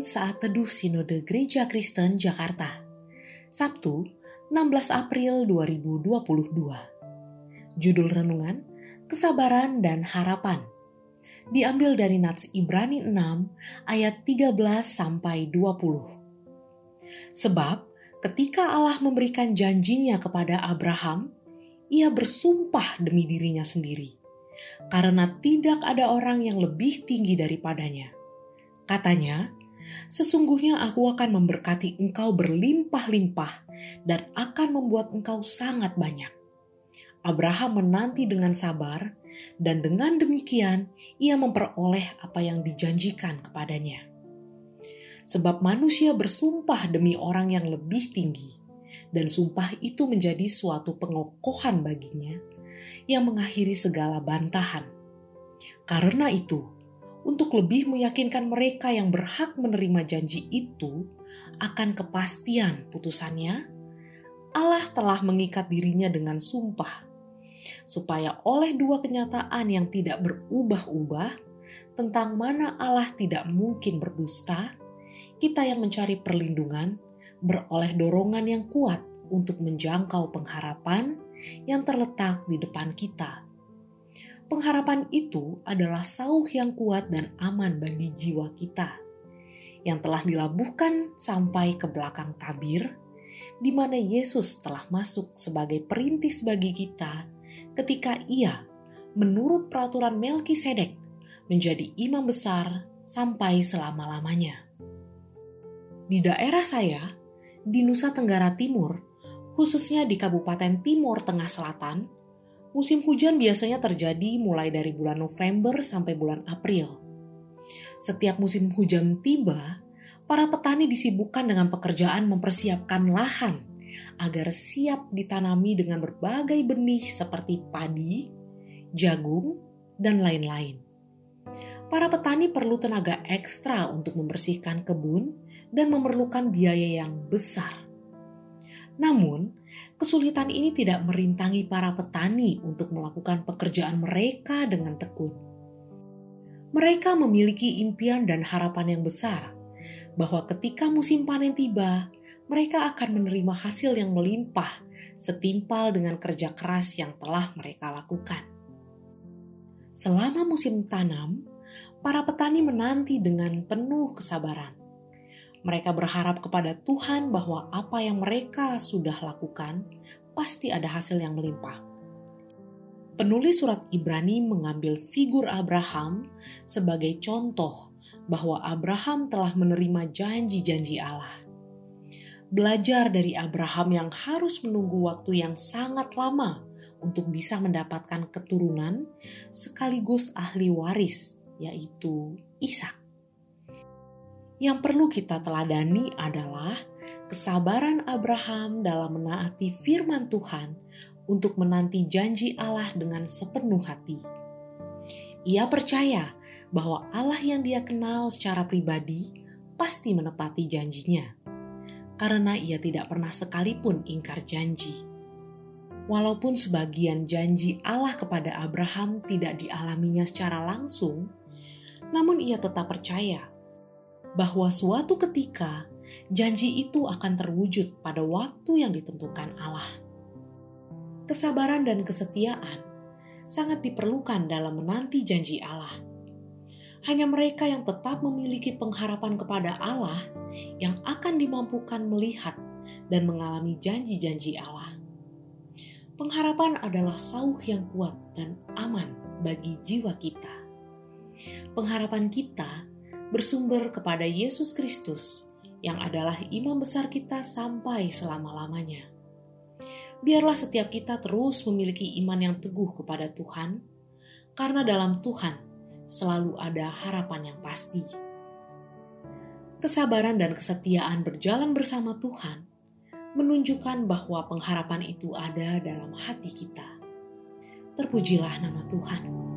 Saat Teduh Sinode Gereja Kristen Jakarta Sabtu 16 April 2022 Judul Renungan Kesabaran dan Harapan. Diambil dari Nats Ibrani 6 ayat 13 sampai 20 Sebab ketika Allah memberikan janjinya kepada Abraham ia bersumpah demi dirinya sendiri karena tidak ada orang yang lebih tinggi daripadanya. Katanya, Sesungguhnya aku akan memberkati engkau berlimpah-limpah dan akan membuat engkau sangat banyak. Abraham menanti dengan sabar, dan dengan demikian ia memperoleh apa yang dijanjikan kepadanya. Sebab manusia bersumpah demi orang yang lebih tinggi, dan sumpah itu menjadi suatu pengokohan baginya yang mengakhiri segala bantahan. Karena itu, untuk lebih meyakinkan mereka yang berhak menerima janji itu akan kepastian putusannya, Allah telah mengikat dirinya dengan sumpah, supaya oleh dua kenyataan yang tidak berubah-ubah tentang mana Allah tidak mungkin berdusta, kita yang mencari perlindungan beroleh dorongan yang kuat untuk menjangkau pengharapan yang terletak di depan kita Pengharapan itu adalah sauh yang kuat dan aman bagi jiwa kita, yang telah dilabuhkan sampai ke belakang tabir, di mana Yesus telah masuk sebagai perintis bagi kita ketika ia, menurut peraturan Melkisedek, menjadi imam besar sampai selama-lamanya. Di daerah saya, di Nusa Tenggara Timur, khususnya di Kabupaten Timur Tengah Selatan, Musim hujan biasanya terjadi mulai dari bulan November sampai bulan April. Setiap musim hujan tiba, para petani disibukkan dengan pekerjaan mempersiapkan lahan agar siap ditanami dengan berbagai benih seperti padi, jagung, dan lain-lain. Para petani perlu tenaga ekstra untuk membersihkan kebun dan memerlukan biaya yang besar. Namun, kesulitan ini tidak merintangi para petani untuk melakukan pekerjaan mereka dengan tekun. Mereka memiliki impian dan harapan yang besar bahwa ketika musim panen tiba, mereka akan menerima hasil yang melimpah setimpal dengan kerja keras yang telah mereka lakukan. Selama musim tanam, para petani menanti dengan penuh kesabaran mereka berharap kepada Tuhan bahwa apa yang mereka sudah lakukan pasti ada hasil yang melimpah. Penulis surat Ibrani mengambil figur Abraham sebagai contoh bahwa Abraham telah menerima janji-janji Allah. Belajar dari Abraham yang harus menunggu waktu yang sangat lama untuk bisa mendapatkan keturunan sekaligus ahli waris, yaitu Ishak. Yang perlu kita teladani adalah kesabaran Abraham dalam menaati firman Tuhan untuk menanti janji Allah dengan sepenuh hati. Ia percaya bahwa Allah yang dia kenal secara pribadi pasti menepati janjinya, karena ia tidak pernah sekalipun ingkar janji. Walaupun sebagian janji Allah kepada Abraham tidak dialaminya secara langsung, namun ia tetap percaya bahwa suatu ketika janji itu akan terwujud pada waktu yang ditentukan Allah. Kesabaran dan kesetiaan sangat diperlukan dalam menanti janji Allah. Hanya mereka yang tetap memiliki pengharapan kepada Allah yang akan dimampukan melihat dan mengalami janji-janji Allah. Pengharapan adalah sauh yang kuat dan aman bagi jiwa kita. Pengharapan kita bersumber kepada Yesus Kristus yang adalah imam besar kita sampai selama-lamanya. Biarlah setiap kita terus memiliki iman yang teguh kepada Tuhan, karena dalam Tuhan selalu ada harapan yang pasti. Kesabaran dan kesetiaan berjalan bersama Tuhan menunjukkan bahwa pengharapan itu ada dalam hati kita. Terpujilah nama Tuhan.